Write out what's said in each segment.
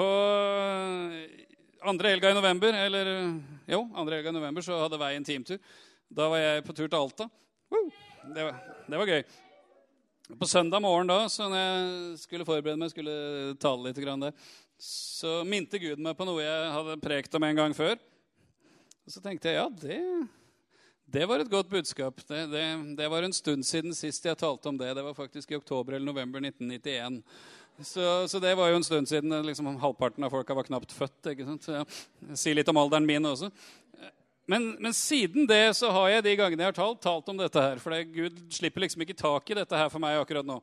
På andre helga i november, eller jo, andre helga i november, så hadde Veien teamtur. Da var jeg på tur til Alta. Det var, det var gøy. På søndag morgen da, så når jeg skulle forberede meg, skulle tale litt der, så minte Gud meg på noe jeg hadde prekt om en gang før. Og så tenkte jeg ja, det, det var et godt budskap. Det, det, det, var en stund siden sist jeg talte om det. Det var faktisk i oktober eller november 1991. Så, så det var jo en stund siden. Liksom, halvparten av folka var knapt født. ikke sant? Så jeg sier litt om alderen min også. Men, men, siden det så har jeg de gangene jeg har talt, talt om dette her. For Gud slipper liksom ikke tak i dette her for meg akkurat nå.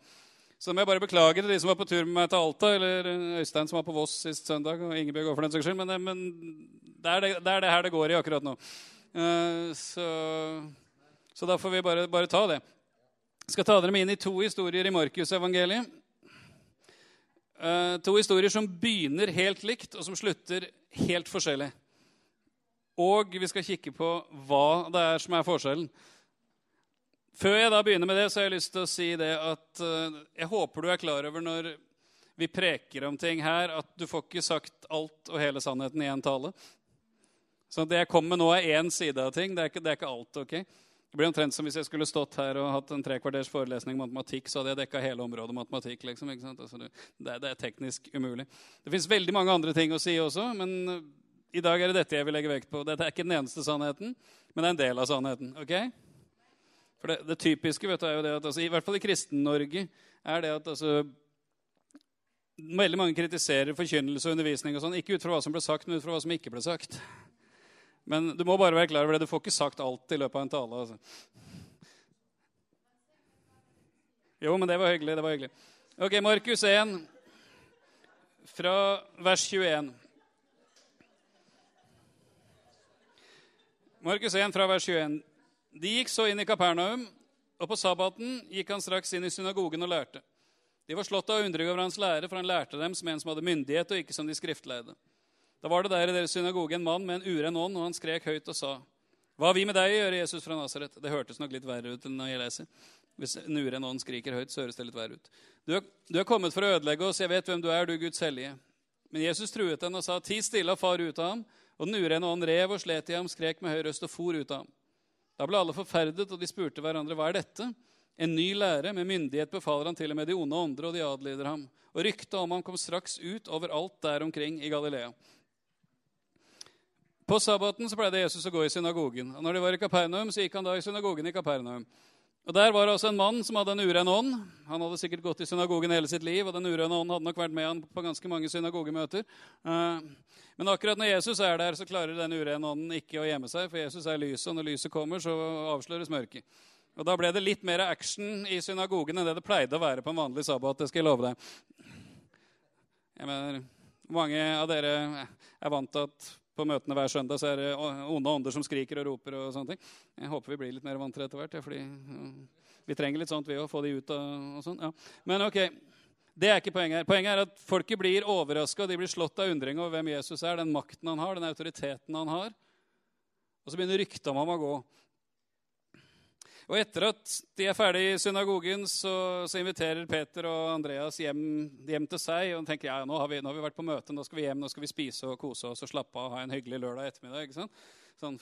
Så må jeg bare beklage til de som var på tur med meg til Alta, eller Øystein som var på Voss sist søndag, og Ingebjørg for den saks skyld. Men, men det, er det, det, er det, her det går i akkurat nå. Uh, så, så, da får vi bare, bare, ta det. Jeg skal ta dere med inn i to historier i Markusevangeliet. Uh, to historier som begynner helt likt, og som slutter helt forskjellig. Og vi skal kikke på hva det er som er forskjellen. Før jeg da begynner med det, så har jeg lyst til å si det at uh, jeg håper du er klar over når vi preker om ting her, at du får ikke sagt alt og hele sannheten i én tale. Så det jeg kommer med nå, er én side av ting. Det er ikke, det er ikke alt. ok? Det blir omtrent som hvis jeg skulle stått her og hatt en trekvarters forelesning om matematikk, så hadde jeg dekka hele området matematikk. liksom, ikke sant? Altså det, det, er teknisk umulig. Det fins veldig mange andre ting å si også, men i dag er det dette jeg vil legge vekt på. Dette er ikke den eneste sannheten, men det er en del av sannheten. ok? For Det, det typiske vet du, er jo det at altså, i hvert fall i Kristen-Norge er det at altså, veldig mange kritiserer forkynnelse og undervisning. og sånn, Ikke ut fra hva som ble sagt, men ut fra hva som ikke ble sagt. Men du må bare være klar over det. Du får ikke sagt alt i løpet av en tale. altså. Jo, men det var hyggelig. det var hyggelig. Ok, Markus 1, fra vers 21. Markus 1 fra vers 21. De gikk så inn i Kapernaum, og på sabbaten gikk han straks inn i synagogen og lærte. De var slått av undring over hans lære, for han lærte dem som en som hadde myndighet, og ikke som de skriftleide. Da var det der i deres synagoge en mann med en uren ånd, og han skrek høyt og sa:" Hva har vi med deg å gjøre, Jesus fra Nasaret? Det hørtes nok litt verre ut enn når jeg leser. Hvis en uren ånd skriker høyt, så høres det litt verre ut. Du er, du er kommet for å ødelegge oss, jeg vet hvem du er, du Guds hellige. Men Jesus truet den og sa, ti stille og far ut av ham. Og den urene ånd rev og slet i ham, skrek med høy røst og for ut av ham. Da ble alle forferdet, og de spurte hverandre, hva er dette? En ny lære, med myndighet befaler han til og med de onde ånder, og de adlyder ham. Og ryktet om ham kom straks ut overalt der omkring i Galilea. På sabbaten så pleide Jesus å gå i synagogen. Og når de var i Kapernaum, så gikk han da i synagogen i Kapernaum. Og Der var det også en mann som hadde en uren ånd. Han hadde sikkert gått i synagogen hele sitt liv, og den urene ånd hadde nok vært med han på ganske mange synagogemøter. Eh, men akkurat når Jesus er der, så klarer den urene ånden ikke å gjemme seg, for Jesus er lyset, og når lyset kommer, så avsløres mørket. Og Da ble det litt mer action i synagogen enn det det pleide å være på en vanlig sabbat. det skal jeg love deg. Jeg mener, Mange av dere er vant til at på møtene hver søndag så er det onde ånder som skriker og roper. og sånne ting. Jeg håper vi blir litt mer vant til etter hvert. Ja, fordi vi trenger litt sånt, vi òg. Få de ut og, og sånn. Ja. Men ok, det er ikke poenget her. Poenget er at folket blir overraska. De blir slått av undring over hvem Jesus er, den makten han har, den autoriteten han har. Og så begynner ryktet om ham å gå. Og etter at de er ferdig i synagogen, så, så, inviterer Peter og Andreas hjem, hjem til seg. Og tenker ja, nå har, vi, nå har vi vært på møte, nå skal vi hjem, nå skal vi spise og kose oss og slappe av og ha en hyggelig lørdag ettermiddag. ikke sant? Sånn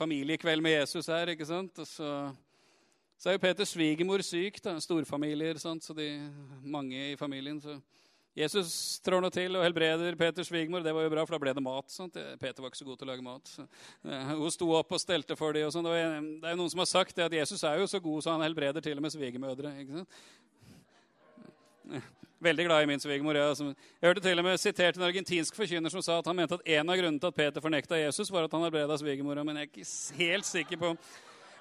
familiekveld med Jesus her. ikke sant? Og så, så er jo Peters svigermor syk. da, Storfamilier, sant? så de, mange i familien. så... Jesus trår nå til og helbreder Peters svigermor. Det var jo bra, for da ble det mat. Sant? Peter var ikke så god til å lage mat. Så, uh, hun sto opp og stelte for dem. Sånn. Det, det, er jo noen som har sagt det, at Jesus er jo så god, så han helbreder til og med svigermødre. Veldig glad i min svigermor. Ja. Jeg hørte til og med sitert en argentinsk forkynner som sa at han mente at en av grunnene til at Peter fornekta Jesus, var at han helbreda svigermora. Men jeg er ikke helt sikker på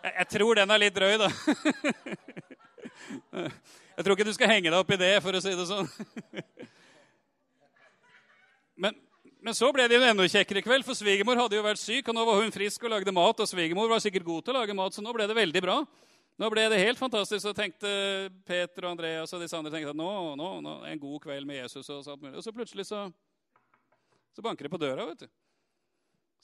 Jeg, jeg tror den er litt drøy, da. Jeg tror ikke du skal henge deg opp i det, for å si det sånn. Men, men så ble det jo en enda kjekkere kveld, for svigermor hadde jo vært syk. Og nå var hun frisk og lagde mat, og svigermor var sikkert god til å lage mat, så nå ble det veldig bra. Nå ble det helt fantastisk. Så tenkte Peter og Andreas og disse andre tenkte at nå, nå, nå en god kveld med Jesus. Og så, og så plutselig så, så banker det på døra, vet du.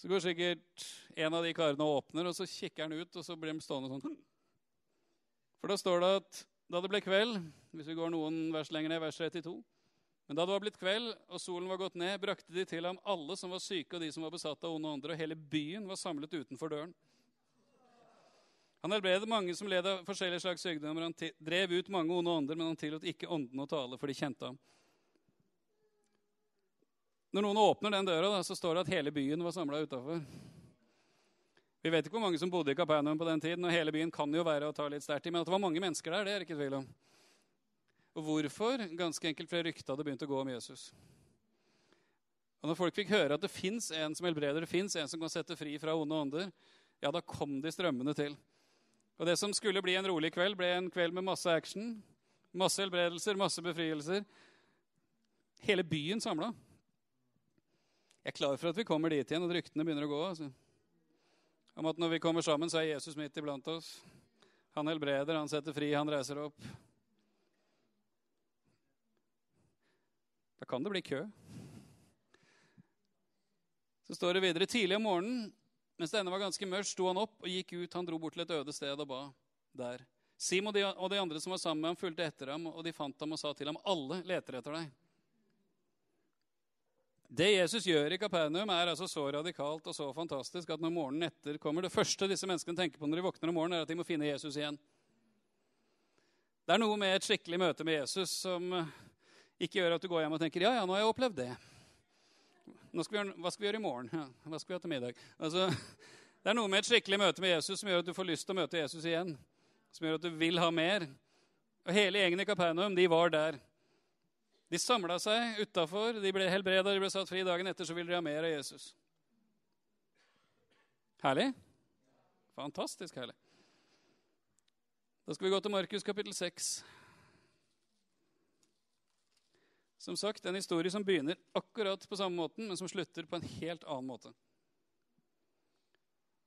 Så går sikkert en av de karene og åpner, og så kikker han ut, og så blir de stående sånn. For da står det at da det ble kveld, hvis vi går noen vers lenger ned, vers 32, Men da det var blitt kveld og solen var gått ned, brakte de til ham alle som var syke og de som var besatt av onde ånder, og hele byen var samlet utenfor døren. Han helbredet mange som led av forskjellige slags sykdommer. Han drev ut mange onde ånder, men han tillot ikke åndene å tale, for de kjente ham. Når noen åpner den døra, da, så står det at hele byen var samla utafor. Vi vet ikke hvor mange som bodde i Kapernaum på den tiden, og hele byen kan jo være å ta litt sterkt i, men at det var mange mennesker der, det er ikke tvil om. Og hvorfor? Ganske enkelt fordi ryktet hadde begynt å gå om Jesus. Og når folk fikk høre at det fins en som helbreder, det fins en som kan sette fri fra onde ånder, ja, da kom de strømmende til. Og det som skulle bli en rolig kveld, ble en kveld med masse action. Masse helbredelser, masse befrielser. Hele byen samla. Jeg er klar for at vi kommer dit igjen, og ryktene begynner å gå. Altså. Om at når vi kommer sammen, så er Jesus midt iblant oss. Han helbreder, han setter fri, han reiser opp. Da kan det bli kø. Så står det videre tidlig om morgenen, mens det ennå var ganske mørkt, sto han opp og gikk ut. Han dro bort til et øde sted og ba der. Sim og de, og de andre som var sammen med ham, fulgte etter ham, og de fant ham og sa til ham, alle leter etter deg. Det Jesus gjør i Kapernaum, er altså så radikalt og så fantastisk at når morgenen etter kommer, det første disse menneskene tenker på når de våkner om morgenen, er at de må finne Jesus igjen. Det er noe med et skikkelig møte med Jesus som ikke gjør at du går hjem og tenker ja, ja, nå har jeg opplevd det. Skal gjøre, hva skal vi gjøre i morgen? Hva skal vi ha til middag? Altså, det er noe med et skikkelig møte med Jesus som gjør at du får lyst til å møte Jesus igjen. Som gjør at du vil ha mer. Og Hele gjengen i Kapernaum de var der. De samla seg utafor, de ble helbreda, de ble satt fri. Dagen etter så ville de ha mer av Jesus. Herlig? Fantastisk herlig. Da skal vi gå til Markus kapittel 6. Som sagt, En historie som begynner akkurat på samme måten, men som slutter på en helt annen måte.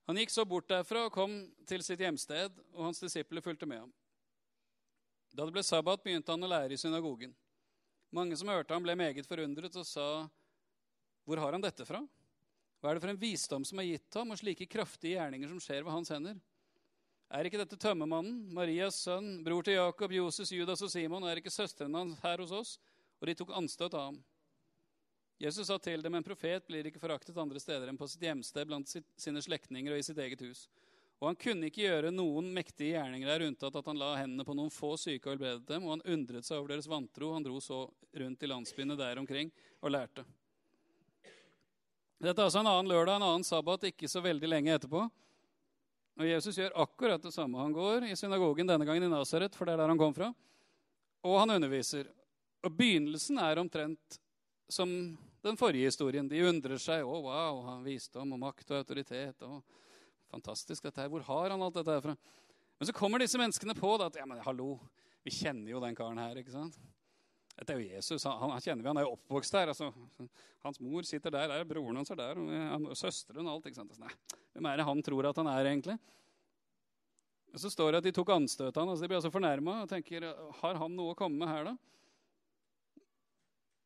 Han gikk så bort derfra og kom til sitt hjemsted, og hans disipler fulgte med ham. Da det ble sabbat, begynte han å lære i synagogen. Mange som hørte ham, ble meget forundret og sa, 'Hvor har han dette fra?' Hva er det for en visdom som er gitt ham, og slike kraftige gjerninger som skjer ved hans hender? Er ikke dette tømmermannen, Marias sønn, bror til Jakob, Joses, Judas og Simon? Er ikke søstrene hans her hos oss? Og de tok anstøt av ham. Jesus sa til dem, en profet blir ikke foraktet andre steder enn på sitt hjemsted blant sine slektninger og i sitt eget hus. Og han kunne ikke gjøre noen mektige gjerninger der, unntatt at han la hendene på noen få syke og helbredet dem, og han undret seg over deres vantro. Han dro så rundt i landsbyene der omkring og lærte. Dette er altså en annen lørdag, en annen sabbat, ikke så veldig lenge etterpå. Og Jesus gjør akkurat det samme. Han går i synagogen, denne gangen i Nasaret, for det er der han kom fra. Og han underviser. Og begynnelsen er omtrent som den forrige historien. De undrer seg. Å, wow, han visdom og makt og autoritet. Og fantastisk dette her. Hvor har han alt dette her fra? Men så kommer disse menneskene på da, at ja, men hallo, vi kjenner jo den karen her. ikke sant? Dette er jo Jesus. Han, han kjenner vi, han er jo oppvokst der. Altså, hans mor sitter der, der broren hans er der, og, og søsteren og alt. ikke sant? Altså, nei, hvem er det han tror at han er, egentlig? Og Så står det at de tok anstøt av han, altså De blir altså fornærma og tenker har han noe å komme med her, da?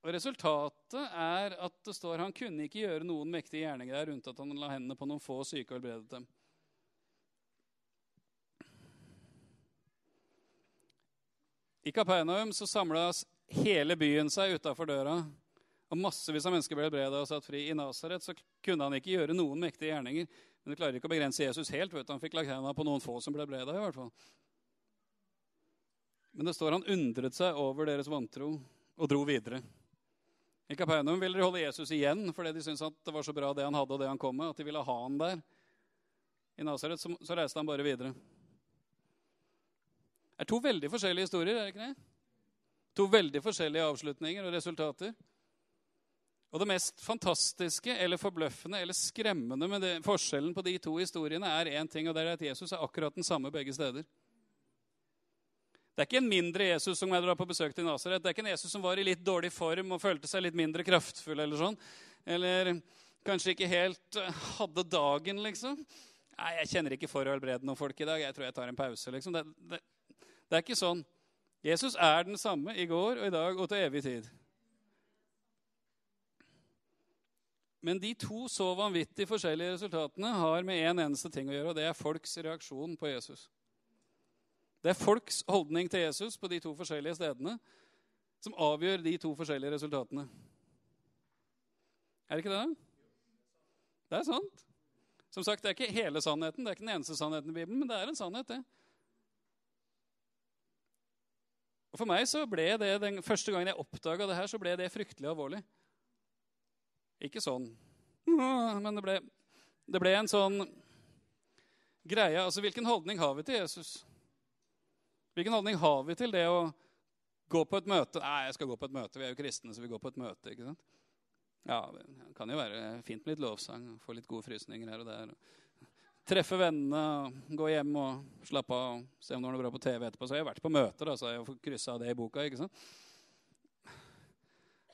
Og Resultatet er at det står han kunne ikke gjøre noen mektige gjerninger der, unntatt at han la hendene på noen få syke og helbredet dem. I Kapernaum så samlas hele byen seg utafor døra. Og massevis av mennesker ble helbreda og satt fri. I Nasaret så kunne han ikke gjøre noen mektige gjerninger. Men det klarer ikke å begrense Jesus helt. vet du. Han fikk lagt hendene på noen få som ble helbreda. i hvert fall. Men det står han undret seg over deres vantro og dro videre. I Kapernaum ville de holde Jesus igjen fordi de syntes det var så bra det han hadde og det han kom med. at de ville ha han der. I Nasaret så, så reiste han bare videre. Det er to veldig forskjellige historier. er det ikke det? To veldig forskjellige avslutninger og resultater. Og det mest fantastiske eller forbløffende eller skremmende med det, forskjellen på de to historiene er én ting, og det er at Jesus er akkurat den samme begge steder. Det er ikke en mindre Jesus som jeg drar på besøk til Nasaret. Det er ikke en Jesus som var i litt dårlig form og følte seg litt mindre kraftfull. Eller sånn. Eller kanskje ikke helt eh, hadde dagen, liksom. Nei, jeg kjenner ikke for å helbrede noen folk i dag. Jeg tror jeg tar en pause. liksom. Det, det, det er ikke sånn. Jesus er den samme i går og i dag og til evig tid. Men de to så vanvittig forskjellige resultatene har med én en eneste ting å gjøre, og det er folks reaksjon på Jesus. Det er folks holdning til Jesus på de to forskjellige stedene. som avgjør de to forskjellige resultatene. Er det ikke det? Det er sant. Som sagt, Det er ikke hele sannheten, det er ikke den eneste sannheten i Bibelen, men det er en sannhet, det. Og For meg så ble det, den første gangen jeg oppdaga det her, så ble det fryktelig alvorlig. Ikke sånn, men det ble, det ble en sånn greie. Altså, hvilken holdning har vi til Jesus? Hvilken holdning har vi til det å gå på et møte? Nei, jeg skal gå på et møte. Vi er jo kristne, så vi går på et møte. ikke sant? Ja, Det kan jo være fint med litt lovsang, få litt gode frysninger her og der. Treffe vennene, gå hjem og slappe av, se om det er noe bra på TV etterpå. Så jeg har vært på møter, da, så jeg får kryssa det i boka. ikke sant?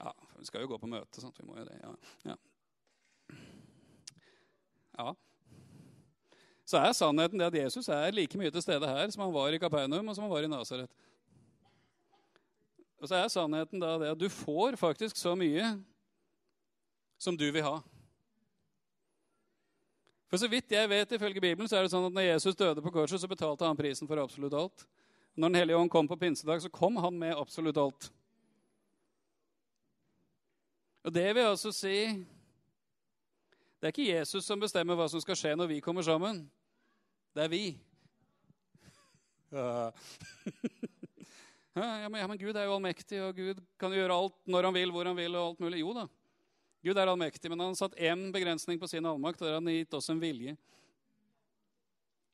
Ja, vi skal jo gå på møte, sant? Vi må jo det. Ja. ja. ja. Så er sannheten det at Jesus er like mye til stede her som han var i Kapernaum og som han var i Nasaret. Og så er sannheten da det at du får faktisk så mye som du vil ha. For så vidt jeg vet, ifølge Bibelen, så er det sånn at når Jesus døde på korset, så betalte han prisen for absolutt alt. Når Den hellige ånd kom på pinsedag, så kom han med absolutt alt. Og det vil altså si Det er ikke Jesus som bestemmer hva som skal skje når vi kommer sammen. Det er vi. Ja. ja, men, ja, men Gud er jo allmektig, og Gud kan gjøre alt når han vil, hvor han vil, og alt mulig. Jo da. Gud er allmektig, men han har satt én begrensning på sin allmakt. og Han gitt oss en vilje.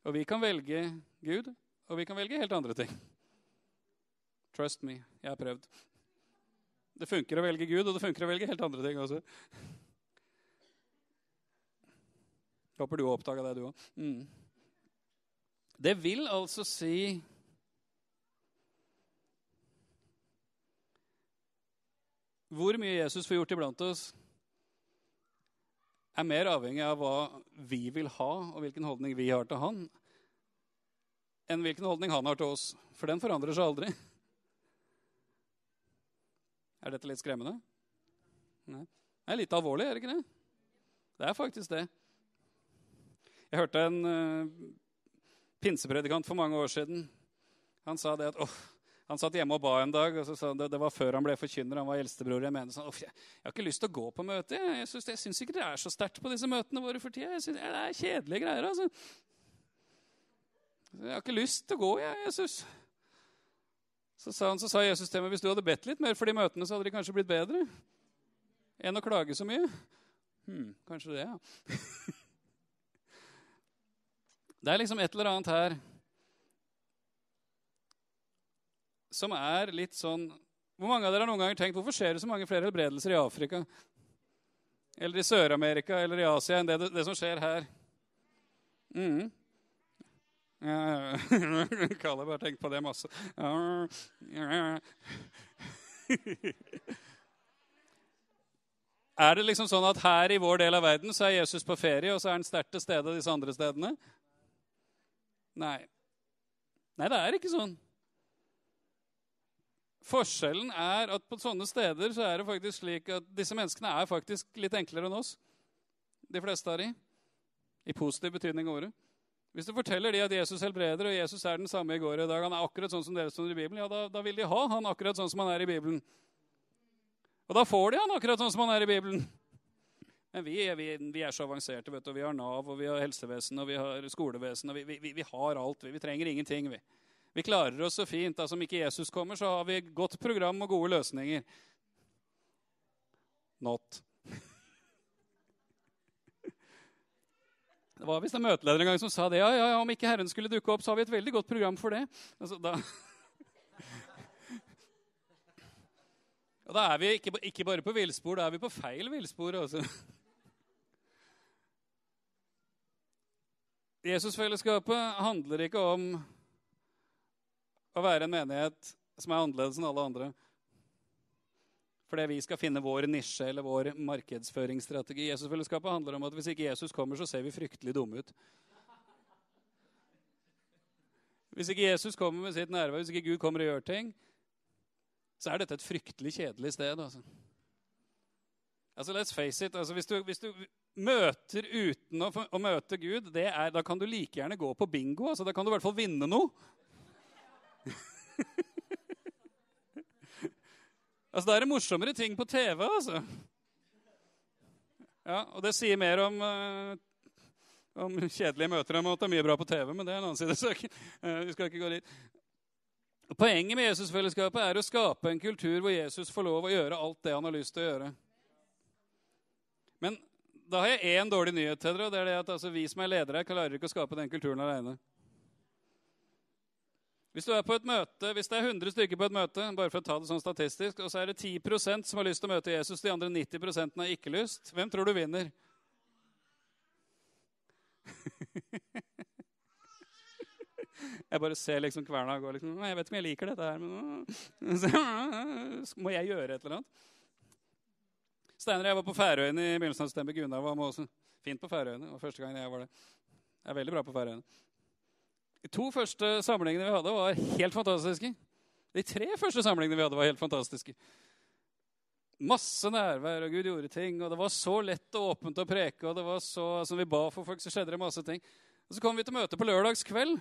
Og vi kan velge Gud, og vi kan velge helt andre ting. Trust me, jeg har prøvd. Det funker å velge Gud, og det funker å velge helt andre ting også. Håper du har oppdaga det, du òg. Mm. Det vil altså si Hvor mye Jesus får gjort iblant oss, er mer avhengig av hva vi vil ha, og hvilken holdning vi har til han, enn hvilken holdning han har til oss. For den forandrer seg aldri. Er dette litt skremmende? Nei. Det er litt alvorlig, er det ikke det? Det er faktisk det. Jeg hørte en uh, pinsepredikant for mange år siden. Han sa det at oh, han satt hjemme og ba en dag. og så sa det, det var før han ble forkynner. Han var eldstebror. Jeg mener sånn, jeg, jeg har ikke lyst til å gå på møte. Jeg, synes, jeg syns ikke det er så sterkt på disse møtene våre for tida. Jeg synes, Det er kjedelige greier. altså. Jeg har ikke lyst til å gå, jeg, Jesus. Så sa, han, så sa Jesus til meg hvis du hadde bedt litt mer for de møtene, så hadde de kanskje blitt bedre. Enn å klage så mye. Hm, kanskje det, ja. det er liksom et eller annet her som er litt sånn Hvor mange av dere har noen ganger tenkt hvorfor skjer det så mange flere helbredelser i Afrika? Eller i Sør-Amerika eller i Asia enn det, det, som skjer her? Mm. Kalle bare tenkt på det masse. Er det liksom sånn at her i vår del av verden så er Jesus på ferie, og så er han sterkt til stede disse andre stedene? Nei. Nei, det er ikke sånn. Forskjellen er at på sånne steder så er det faktisk slik at disse menneskene er faktisk litt enklere enn oss. De fleste av de. I positiv betydning av ordet. Hvis du forteller de at Jesus helbreder, og Jesus er den samme i går og i dag, han er akkurat sånn som dere står i Bibelen, ja, da, da, vil de ha han akkurat sånn som han er i Bibelen. Og da får de han akkurat sånn som han er i Bibelen. Men vi, vi, vi er så avanserte. vet du. Vi har Nav, og vi har helsevesen, og vi har skolevesen. og Vi, vi har alt. Vi, trenger ingenting. vi. Vi klarer oss så fint. Altså, om ikke Jesus kommer, så har vi godt program og gode løsninger. Not. Det var visst en møteleder en gang som sa det. Ja, ja, ja, Om ikke Herren skulle dukke opp, så har vi et veldig godt program for det. Altså, da... Og da er vi ikke, ikke bare på villspor, da er vi på feil villspor. Altså. Jesusfellesskapet handler ikke om å være en menighet som er annerledes enn alle andre. Fordi vi skal finne vår nisje eller vår markedsføringsstrategi. Jesusfellesskapet handler om at hvis ikke Jesus kommer, så ser vi fryktelig dumme ut. Hvis ikke Jesus kommer med sitt nærvær, hvis ikke Gud kommer og gjør ting, så er dette et fryktelig kjedelig sted. Altså, altså let's face it. Altså, hvis, du, hvis, du, møter uten å, å møte Gud, er, da kan du like gjerne gå på bingo. Altså, da kan du i hvert fall vinne noe. Altså, Da er det morsommere ting på TV, altså. Ja, Og det sier mer om, uh, om kjedelige møter enn at det mye bra på TV, men det er en annen side. Så uh, vi skal ikke gå dit. Poenget med Jesusfellesskapet er å skape en kultur hvor Jesus får lov å gjøre alt det han har lyst til å gjøre. Men da har jeg én dårlig nyhet til dere, og det er det at altså, vi som er ledere, klarer ikke å skape den kulturen alene. Hvis du er på et møte, hvis det er 100 stykker på et møte, bare for å ta det sånn statistisk, og så er det 10% som har lyst til å møte Jesus, de andre 90 har ikke lyst, hvem tror du vinner? Jeg bare ser liksom kverna gå. Liksom, 'Jeg vet ikke om jeg liker dette her, men så må jeg gjøre et eller annet.' Steinar jeg var på Færøyene i begynnelsen av september. Gunnar var med også. Fint på Færøyene. Og første gangen jeg var det. Jeg er veldig bra på Færøyene. De to første samlingene vi hadde, var helt fantastiske. De tre første samlingene vi hadde, var helt fantastiske. Masse nærvær, og Gud gjorde ting. og Det var så lett og åpent å preke. og det var så, altså, vi ba for folk, så skjedde det masse ting. Og Så kom vi til møte på lørdagskveld.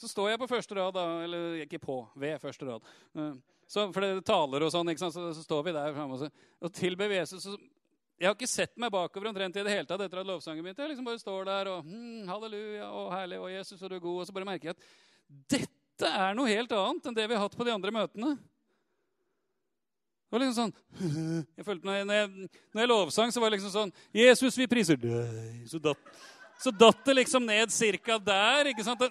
Så står jeg på første rad, da, eller ikke på, ved første rad. Eh, så, for det taler og sånn? Så, så står vi der framme og, og tilber Jesus. Så, jeg har ikke sett meg bakover omtrent i det hele tatt etter at lovsangen begynte. Jeg liksom bare står der og hm, halleluja og herlig og Jesus og du er god. Og så bare merker jeg at dette er noe helt annet enn det vi har hatt på de andre møtene. Det var liksom sånn jeg følte når jeg, når, jeg, når jeg lovsang, så var det liksom sånn Jesus, vi priser deg. Så datt, så datt det liksom ned cirka der. ikke sant?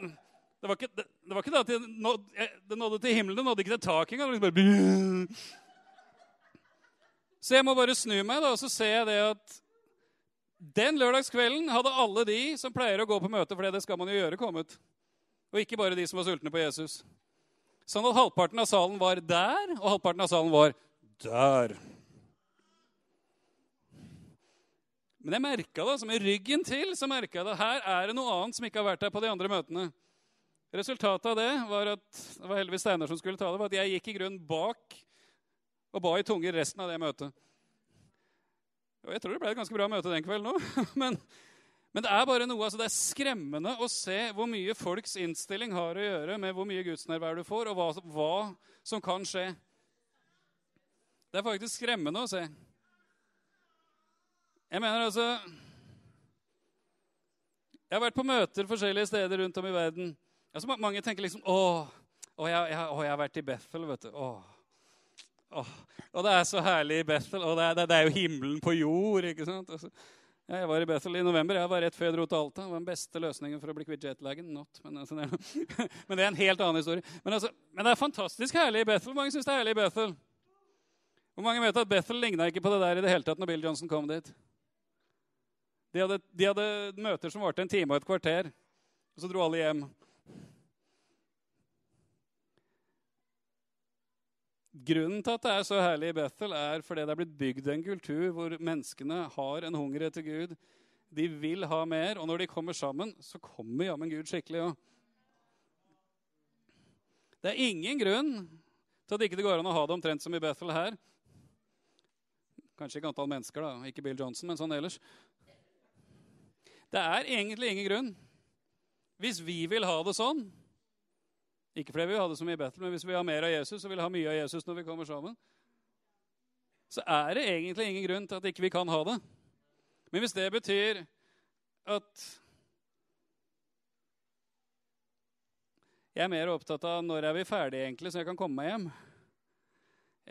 Det var ikke det, det, var ikke det at det nådde, det nådde til himmelen, det nådde ikke til taket engang. Liksom så jeg må bare snu meg, da, og så ser jeg det at den lørdagskvelden hadde alle de som pleier å gå på møte, for det skal man jo gjøre, kommet. Og ikke bare de som var sultne på Jesus. Sånn at halvparten av salen var der, og halvparten av salen var der. Men jeg merka det, altså med ryggen til så merka jeg det. Her er det noe annet som ikke har vært der på de andre møtene. Resultatet av det var at det var heldigvis Steinar som skulle ta det, var at jeg gikk i grunnen bak og ba i tunger resten av det møtet. Og jeg tror det ble et ganske bra møte den kvelden òg. Men, men, det er bare noe, altså det er skremmende å se hvor mye folks innstilling har å gjøre med hvor mye gudsnærvær du får, og hva, hva som kan skje. Det er faktisk skremmende å se. Jeg mener altså Jeg har vært på møter forskjellige steder rundt om i verden. Altså, mange tenker liksom Å, å, jeg, jeg, å jeg, har vært i Bethel, vet du. Å. Å. Og det er så herlig i Bethel. Og det er, det er jo himmelen på jord. ikke sant? Altså, jeg var i Bethel i november. Jeg var rett før jeg dro til Alta. Det var den beste løsningen for å bli kvitt jetlagen. Not, men, altså, det er, men, det er, en helt annen historie. Men, altså, men, det er fantastisk herlig i Bethel. Mange syns det er herlig i Bethel? Hvor mange vet at Bethel ligna ikke på det der i det hele tatt når Bill Johnson kom dit? De hadde, de hadde møter som varte en time og et kvarter. Og så dro alle hjem. Grunnen til at det er så herlig i Bethel, er fordi det er blitt bygd en kultur hvor menneskene har en hunger etter Gud. De vil ha mer, og når de kommer sammen, så kommer jammen Gud skikkelig òg. Det er ingen grunn til at det ikke går an å ha det omtrent som i Bethel her. Kanskje ikke antall mennesker, da, ikke Bill Johnson, men sånn ellers. Det er egentlig ingen grunn. Hvis vi vil ha det sånn, ikke fordi vi vil ha det så mye battle, men hvis vi har mer av Jesus og vil ha mye av Jesus når vi kommer sammen, så er det egentlig ingen grunn til at ikke vi kan ha det. Men hvis det betyr at jeg er mer opptatt av når er vi ferdige, egentlig, så jeg kan komme meg hjem.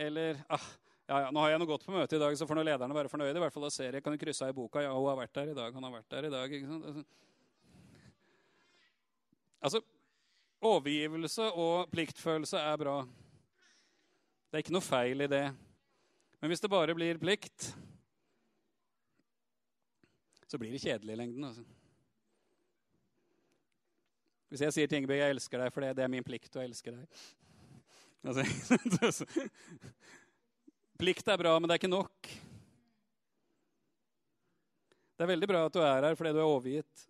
Eller ah, ja, ja, nå har jeg noe godt på møtet i dag, så får nå lederne være fornøyde. i hvert fall da ser jeg, Kan du krysse av i boka? Ja, hun har vært der i dag. Han har vært der i dag. Altså, Overgivelse og pliktfølelse er bra. Det er ikke noe feil i det. Men hvis det bare blir plikt, så blir det kjedelig i lengden. Altså. Hvis jeg sier til Ingebjørg 'jeg elsker deg' for det, er min plikt å elske deg altså, Plikt er bra, men det er ikke nok. Det er veldig bra at du er her fordi du er overgitt.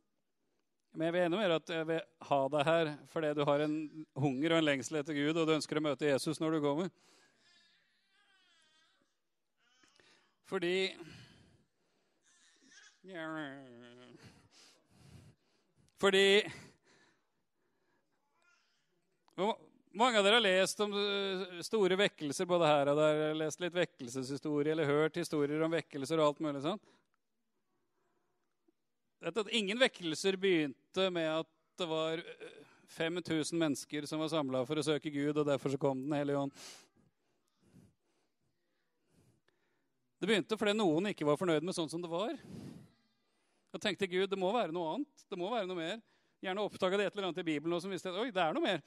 Men jeg vil enda mer at jeg vil ha deg her fordi du har en hunger og en lengsel etter Gud, og du ønsker å møte Jesus når du kommer. Fordi Fordi Mange av dere har lest om eh, store vekkelser både her og der. Lest litt vekkelseshistorie eller hørt historier om vekkelser og alt mulig sånt. At ingen vekkelser begynte med at det var 5000 eh, mennesker som var samla for å søke Gud, og derfor så kom Den hellige ånd. Det begynte fordi noen ikke var fornøyd med sånn som det var. Og tenkte Gud, det må være noe annet. Det må være noe mer. Gjerne oppdaga de et eller annet i Bibelen og som visste at oi, det er noe mer.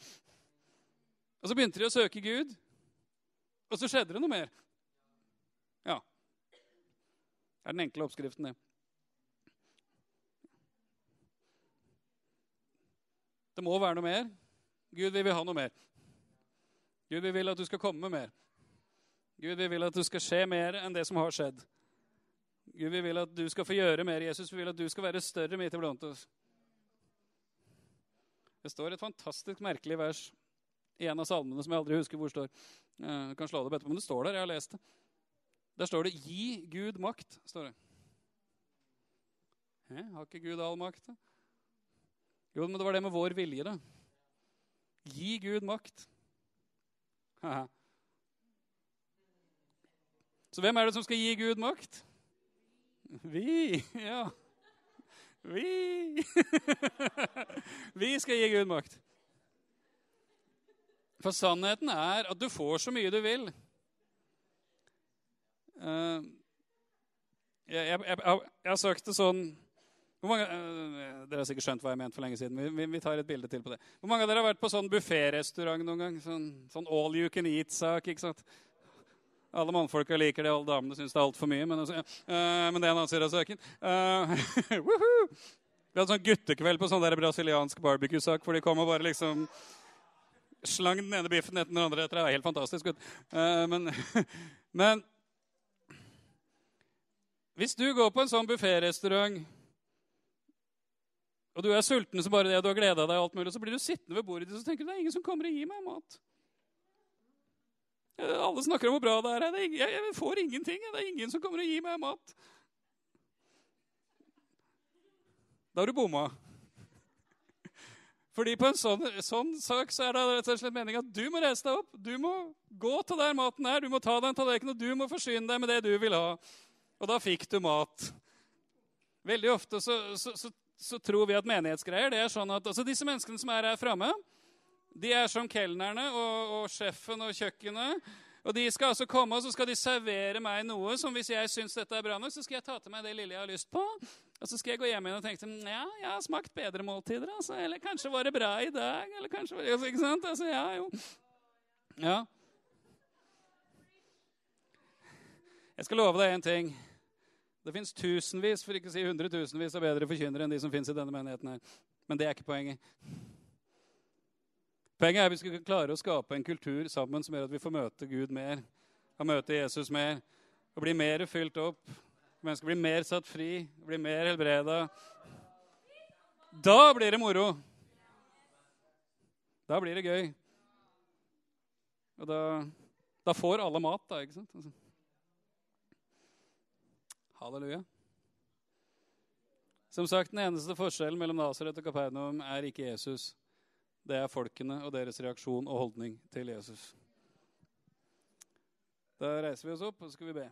Og så begynte de å søke Gud, og så skjedde det noe mer. Ja. Det er den enkle oppskriften, det. Det må være noe mer. Gud, vi vil ha noe mer. Gud, vi vil at du skal komme med mer. Gud, vi vil at det skal skje mer enn det som har skjedd. Gud, vi vil at du skal få gjøre mer. Jesus, vi vil at du skal være større midt iblant oss. Det står et fantastisk merkelig vers i en av salmene som jeg aldri husker hvor står. Jeg kan slå det opp etterpå, men det står der. Jeg har lest det. Der står det 'Gi Gud makt'. står det. Hæ? Har ikke Gud all makt? da? Jo, men det var det med vår vilje, da. Gi Gud makt. Så hvem er det som skal gi Gud makt? Vi. Ja. Vi. Vi skal gi Gud makt. For sannheten er at du får så mye du vil. Uh, jeg, jeg, jeg, jeg, har sagt det sånn mange, øh, Dere har sikkert skjønt hva jeg mente for lenge siden. Vi, vi, tar et bilde til på det. Hvor mange av dere har vært på sånn bufférestaurant noen gang? Sånn, sånn all you can eat-sak. ikke sant? Alle mannfolka liker det, alle damene syns det er altfor mye. Men, altså, ja. uh, men det er en annen side av saken. vi hadde sånn guttekveld på sånn der brasiliansk barbecue-sak, hvor de kom og bare liksom slang den ene biffen etter den andre. etter Det var helt fantastisk. Uh, men, men hvis du går på en sånn bufférestaurant, og du er sulten så bare det, du har gleda deg, og alt mulig, så blir du sittende ved bordet ditt og tenker du, det er ingen som kommer og gir meg mat. Alle snakker om hvor bra det er. Jeg får ingenting. Det er ingen som kommer og gir meg mat. Da har du bomma. Fordi på en sånn, sånn, sak så er det rett og slett meningen at du må reise deg opp. Du må gå til der maten er, du må ta den tallerkenen, og du må forsyne deg med det du vil ha. Og da fikk du mat. Veldig ofte så, så, så, så tror vi at menighetsgreier det er sånn at altså Disse menneskene som er her framme, de er som kelnerne og, og sjefen og kjøkkenet. Og De skal altså komme og så skal de servere meg noe som hvis jeg syns dette er bra nok, så skal jeg ta til meg det lille jeg har lyst på. Og så skal jeg gå hjem igjen og tenke ja, jeg har smakt bedre måltider. Altså. Eller kanskje var det bra i dag. Eller kanskje altså, Ikke sant? Altså, ja, jo. Ja. Jeg skal love deg én ting. Det fins tusenvis, for ikke å si hundretusenvis, av bedre forkynnere enn de som fins i denne menigheten. her. Men det er ikke poenget. Poenget er at vi skal klare å skape en kultur sammen som gjør at vi får møte Gud mer. Og møte Jesus mer. Og bli mer fylt opp Mennesker blir mer satt fri, blir mer helbreda. Da blir det moro. Da blir det gøy. Og da, da får alle mat, da, ikke sant? Halleluja. Som sagt, Den eneste forskjellen mellom Nasaret og Kapernaum er ikke Jesus. Det er folkene og deres reaksjon og holdning til Jesus. Da reiser vi oss opp, og så skal vi be.